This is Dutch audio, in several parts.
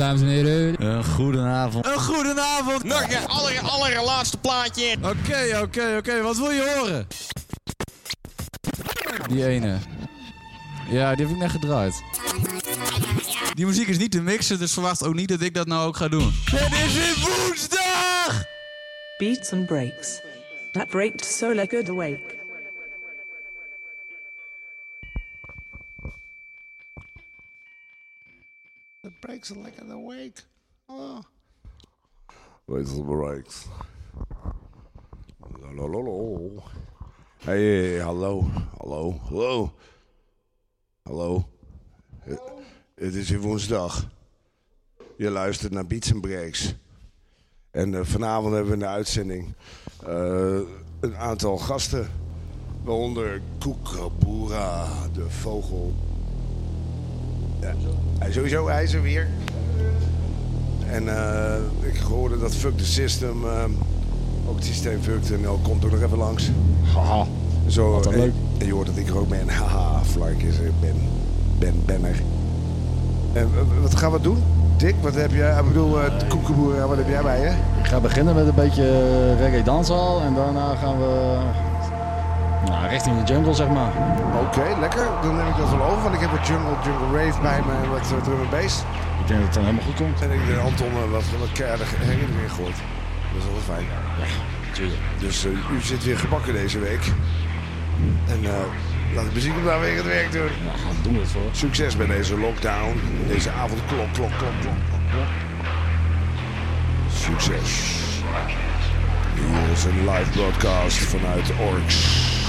dames en heren. Een goedenavond. Een goedenavond. Nog een aller, allerlaatste plaatje. Oké, oké, oké. Wat wil je horen? Die ene. Ja, die heb ik net gedraaid. Die muziek is niet te mixen, dus verwacht ook niet dat ik dat nou ook ga doen. Het is weer woensdag! Beats and breaks. That breaked so like good awake. Breaks like an awake. Oh. And breaks. Lolololo. Hey, hallo, hallo, hallo. Hallo. Het, is weer woensdag. Je luistert naar Beats and Breaks. En eh, vanavond hebben we in de uitzending eh, een aantal gasten. Waaronder Kookaboera, de vogel. Ja, sowieso, hij is er weer. En eh, ik hoorde dat Fuck the System, eh, ook het systeem fucked en ook komt ook nog even langs. Haha. Zo, en, leuk. en je hoort dat ik er ook ben. Haha, Flark is er, ben, ben, ben er. En eh, wat gaan we doen? Dick, wat heb jij? Ik bedoel, Koekenboer, wat heb jij bij je? Ik ga beginnen met een beetje eh, reggae dancehall en daarna gaan we nou, richting de jungle, zeg maar. Oké, lekker. Dan neem ik dat wel over, want ik heb wat jungle, jungle rave bij me en wat uh, drum and bass. Ik denk dat het dan helemaal goed komt. En ik denk Anton uh, wat, wat keiharde herinneringen erin gooit. Dat is altijd fijn. Tuurlijk. Dus uh, u zit weer gebakken deze week. En uh, laat de muziek maar weer het werk doen. Ja, gaan doen we het voor. Succes bij deze lockdown. Deze avondklok, klok, klok, klok, klok. Succes. Hier is een live broadcast vanuit Orks.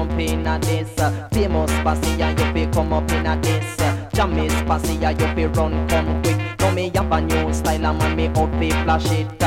jump in a this. Uh, famous passy and uh, you be come up in a this. Uh, Jam is you be run come quick. Now me have a new style and man me out be flash it.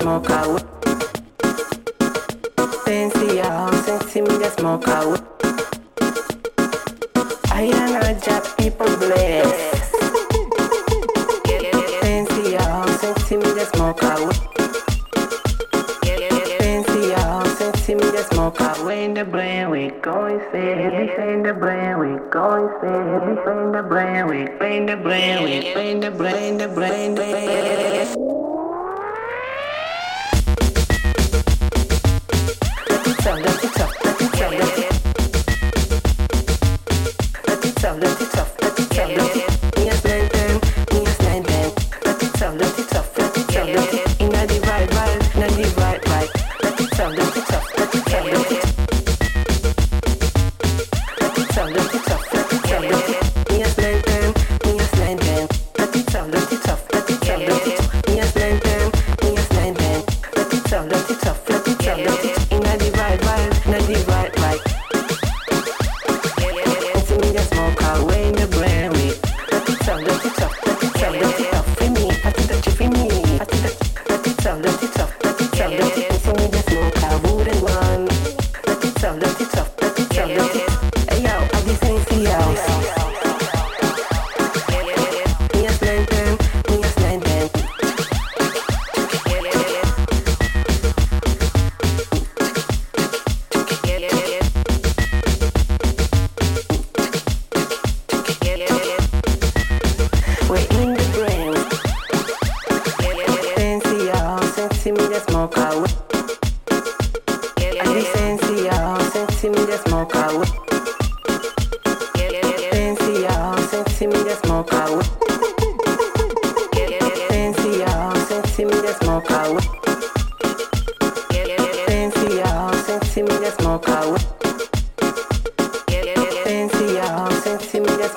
smoke away. Sensi me ya smoke.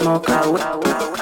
smoke out.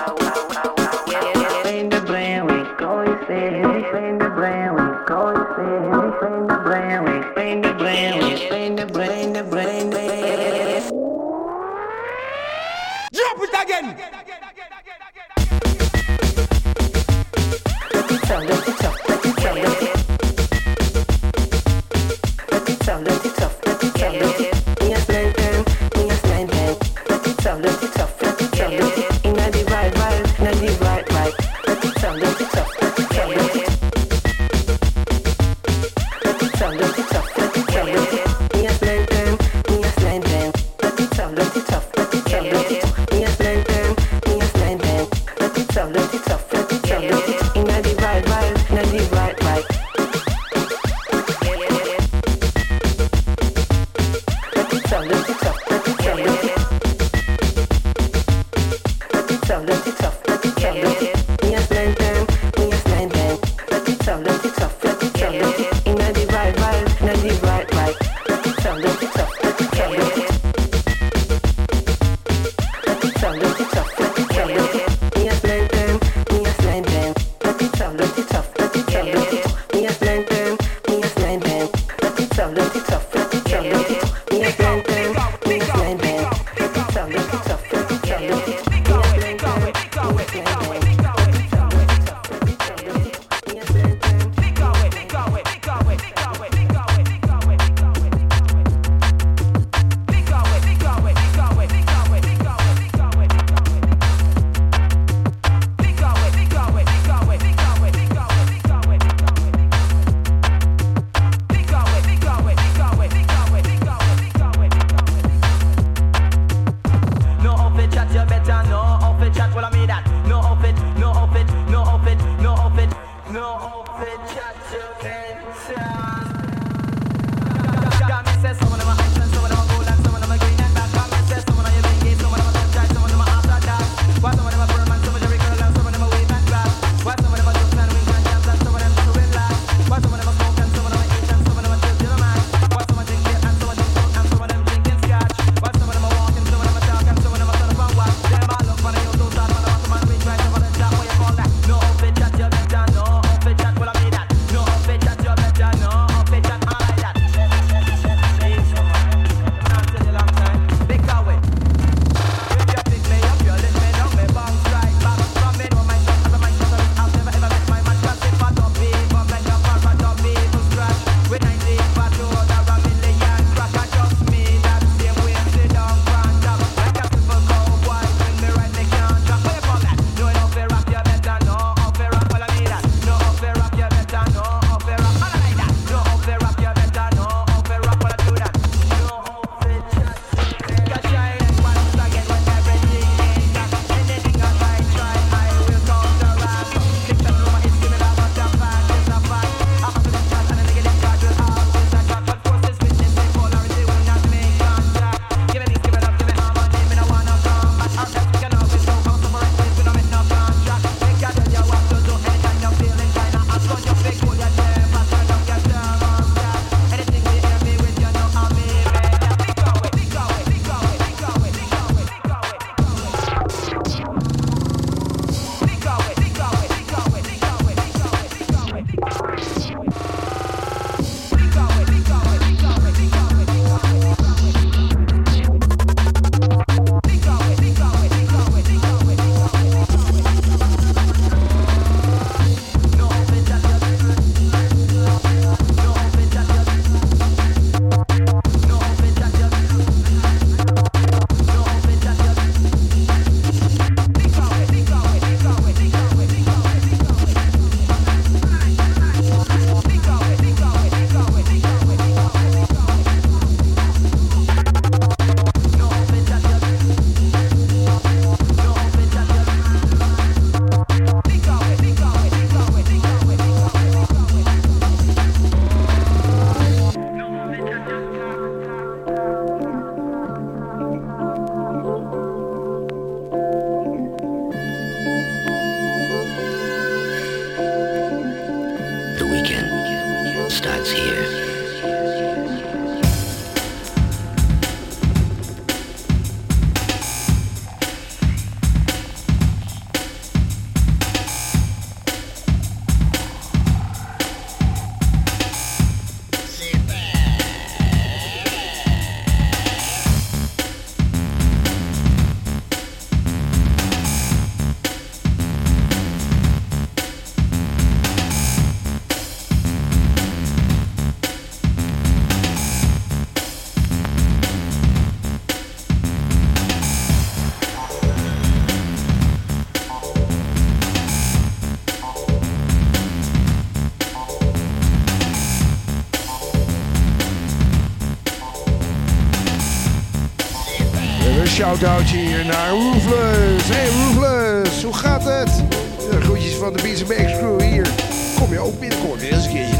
Koudje hier naar Roofless. Hey Roofless, hoe gaat het? De groetjes van de Beats Crew hier. Kom je ook binnenkort weer eens een keertje.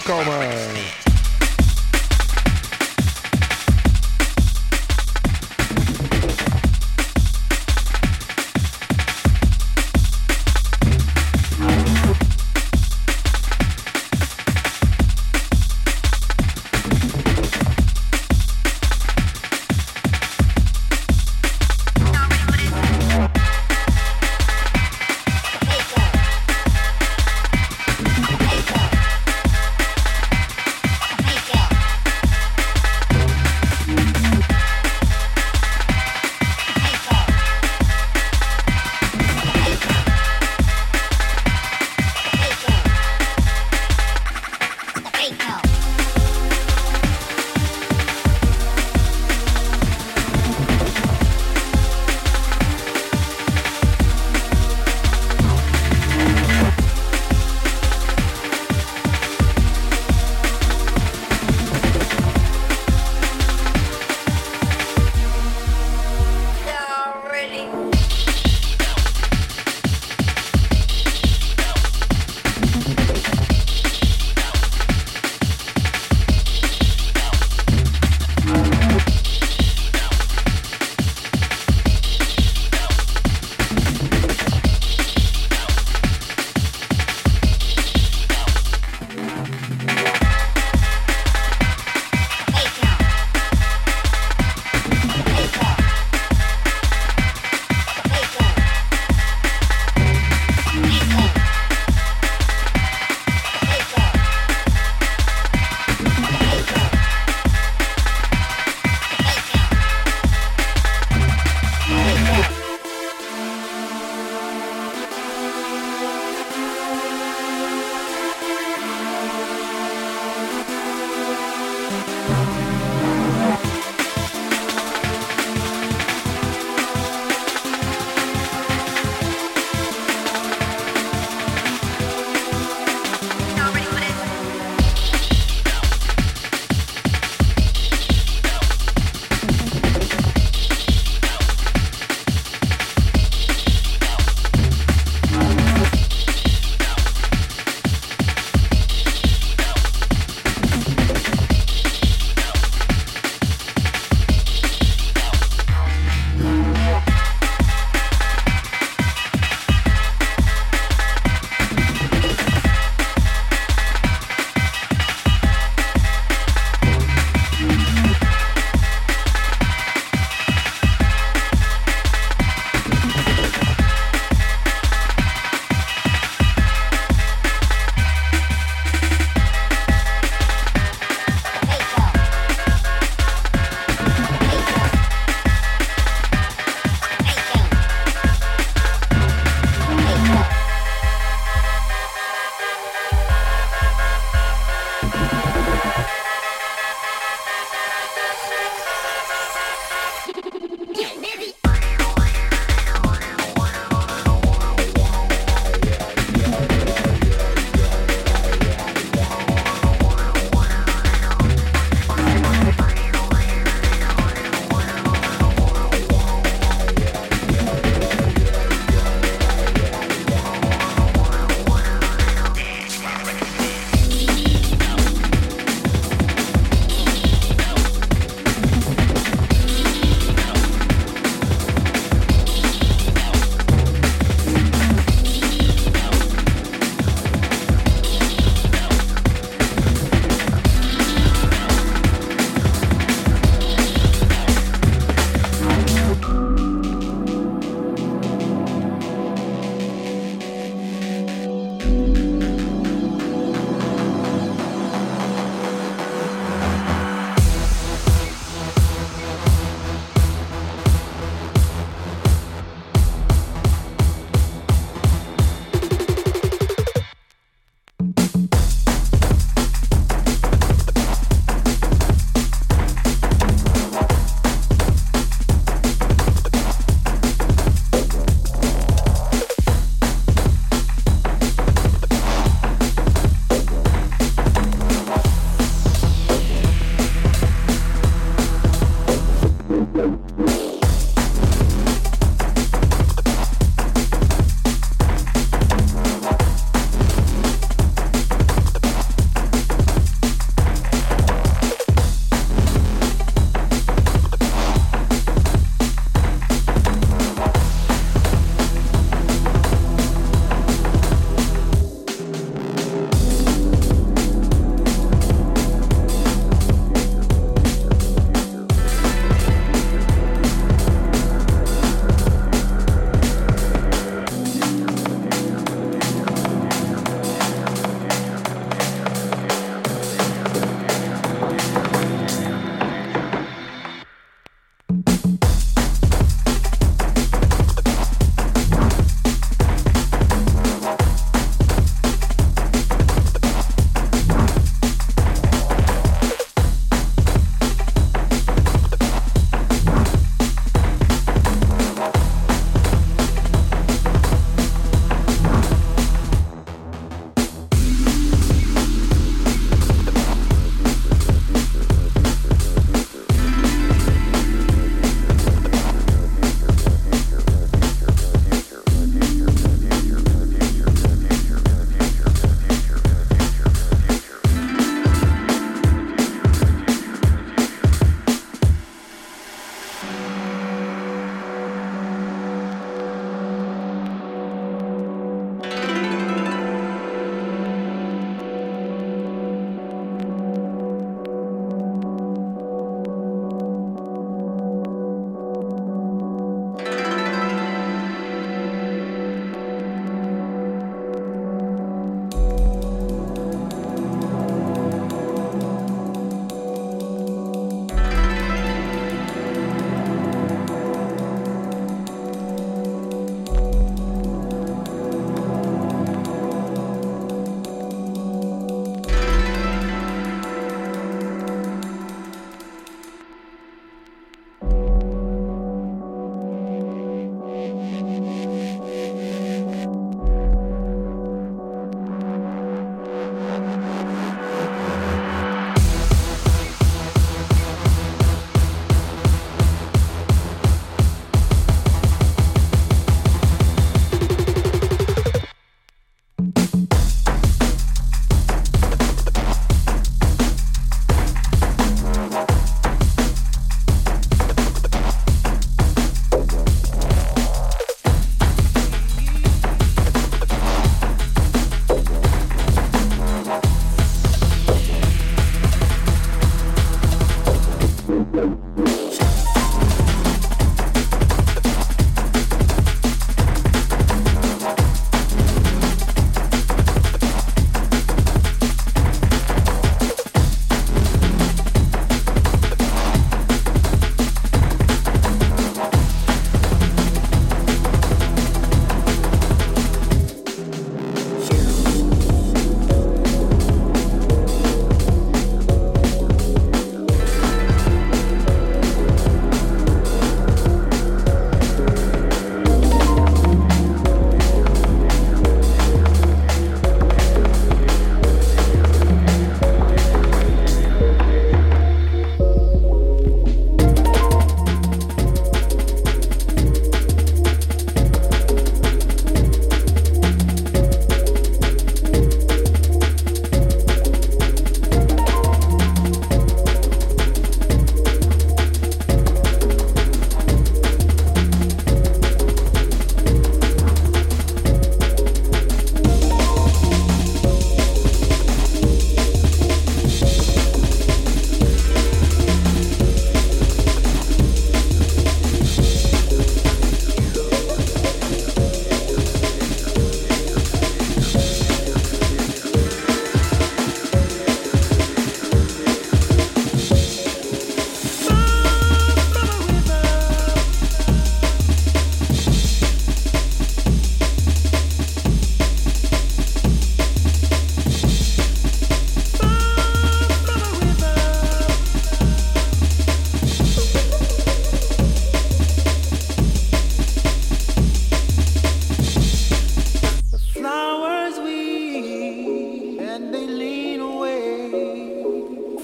Einde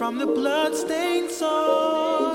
from the bloodstained soul.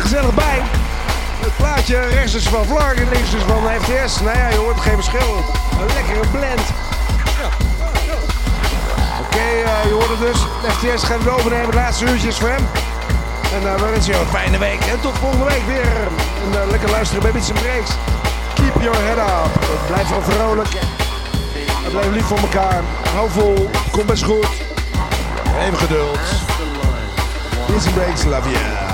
Gezellig bij. Het plaatje rechts is van Vlark en links is van FTS. Nou ja, je hoort geen verschil. Een lekkere blend. Oké, eh, je hoort het dus. FTS gaat het overnemen. De laatste uurtjes voor hem. En uh, wensen jou een fijne week. En tot volgende week weer. En eh, lekker luisteren bij Bits Breaks. Keep your head up. Blijf wel vrolijk. Blijf lief voor elkaar. Hou vol. Komt best goed. Even geduld. Bits Breaks, love you.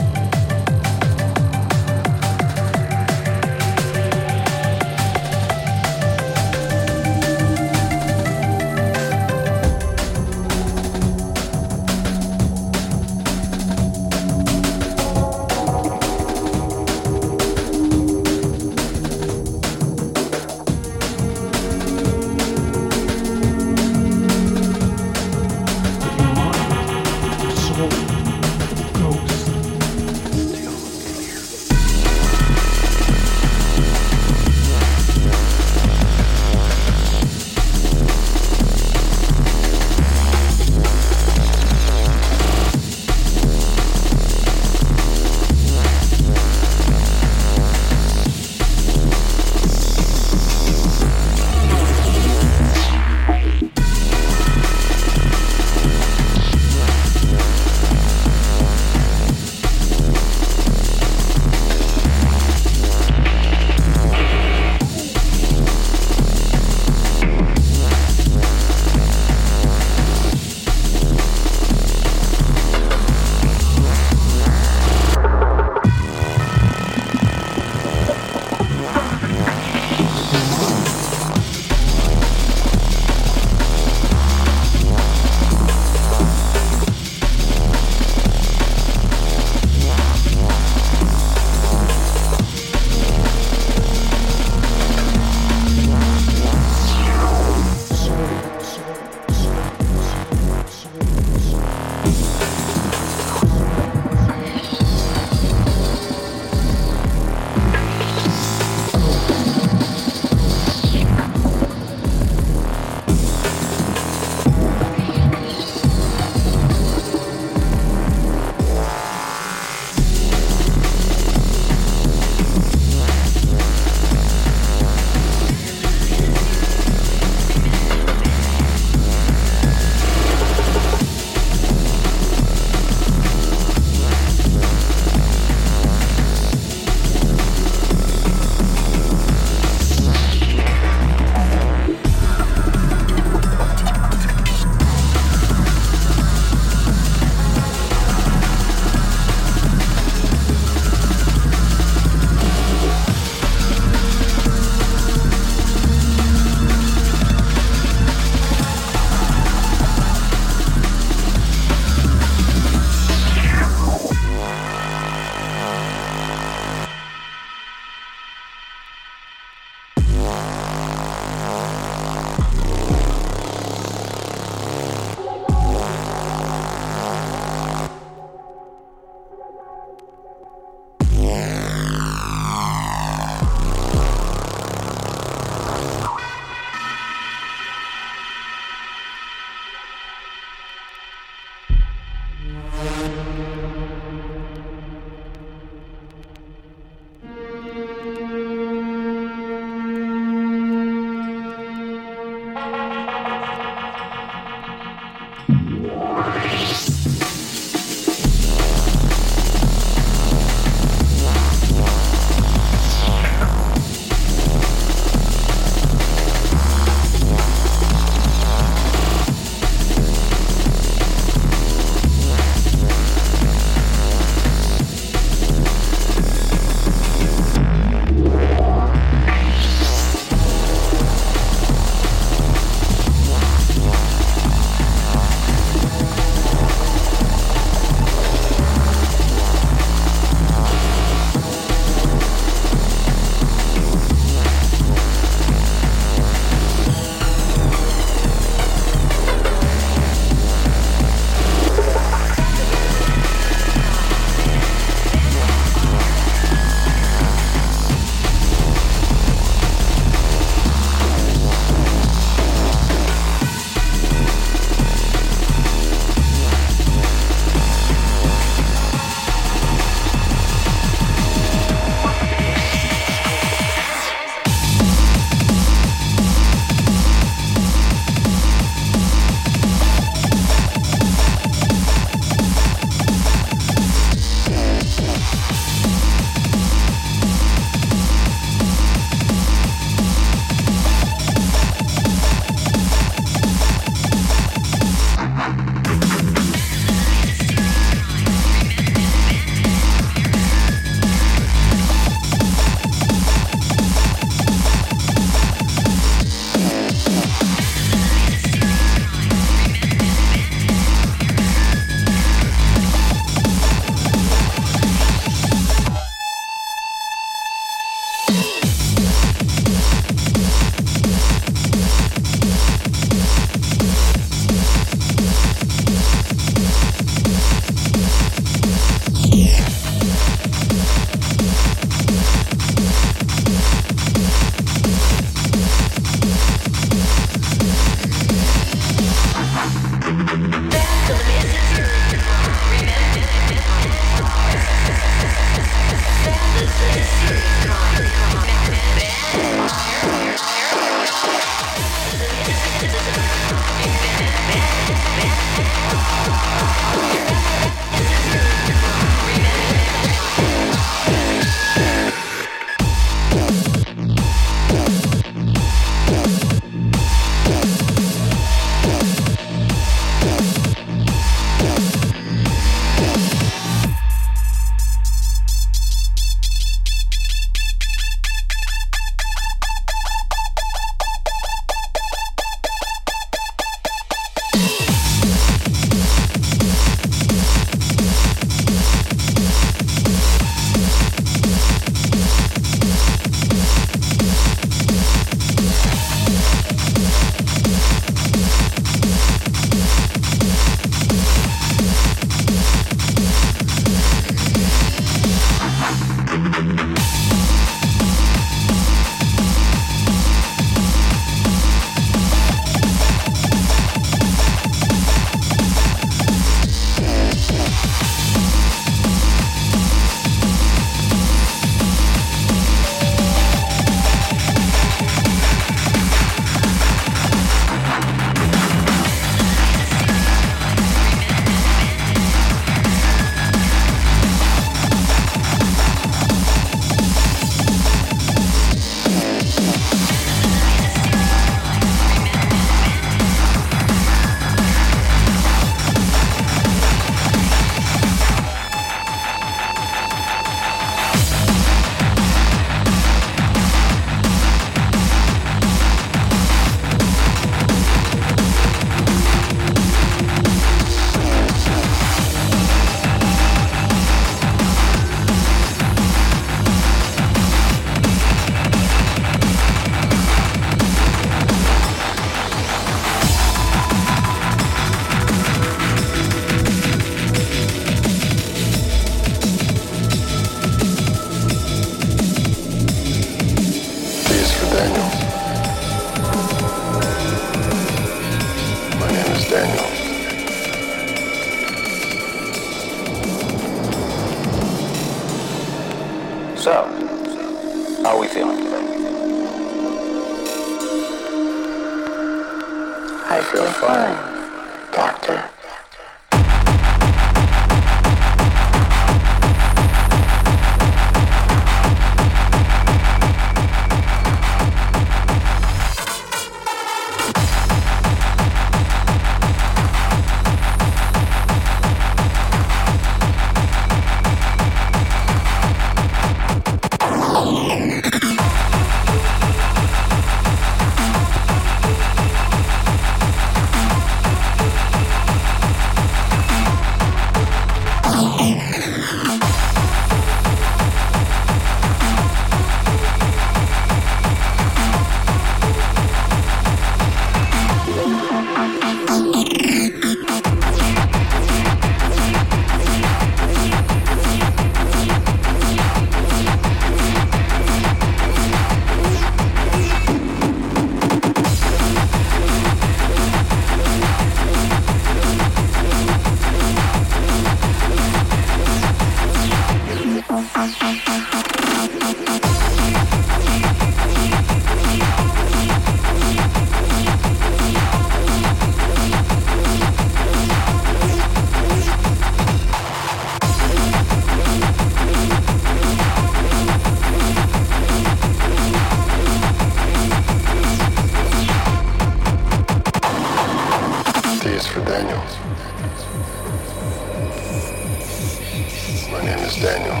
My name is Daniel.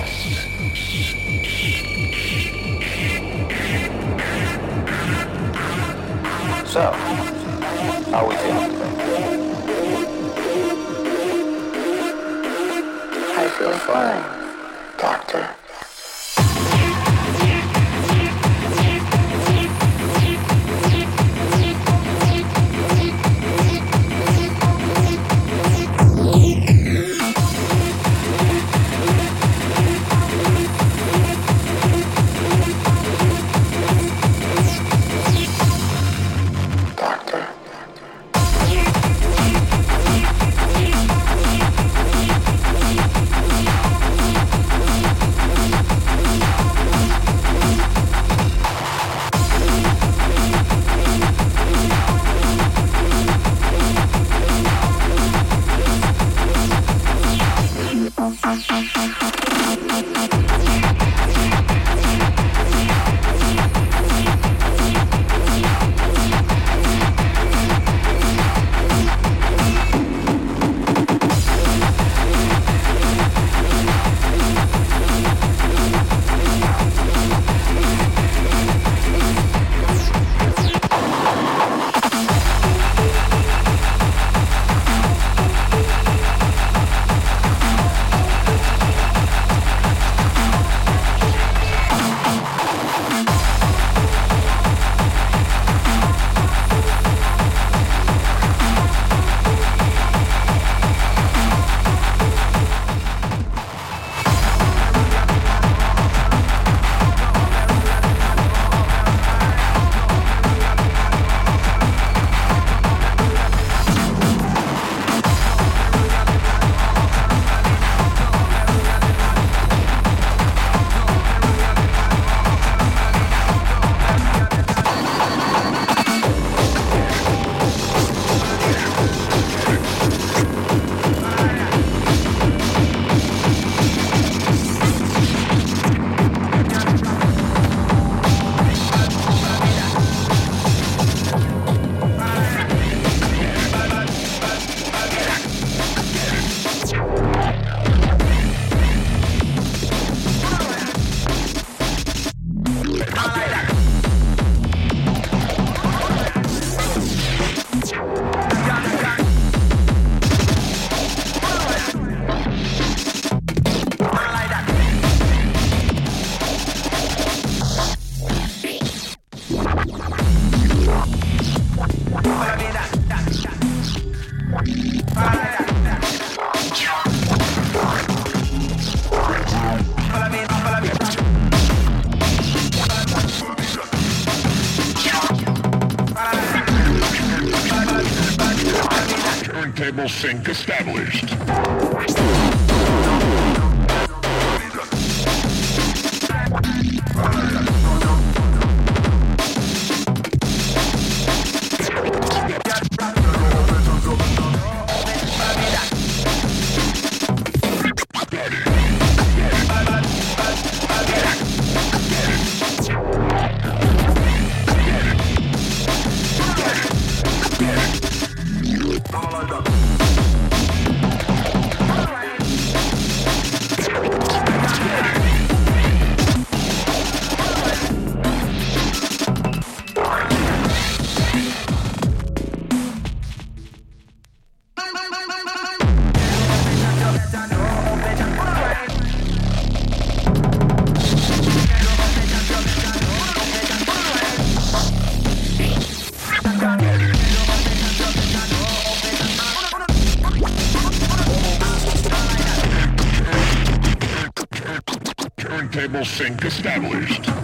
So, how we feeling? I feel fine, doctor. Doctor. This. Thermal sink established.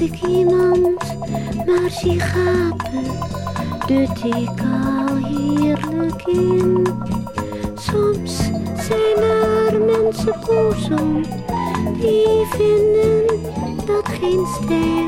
dik ik iemand, maar zie gapen, de ik al heerlijk in. Soms zijn er mensen boos om, die vinden dat geen steen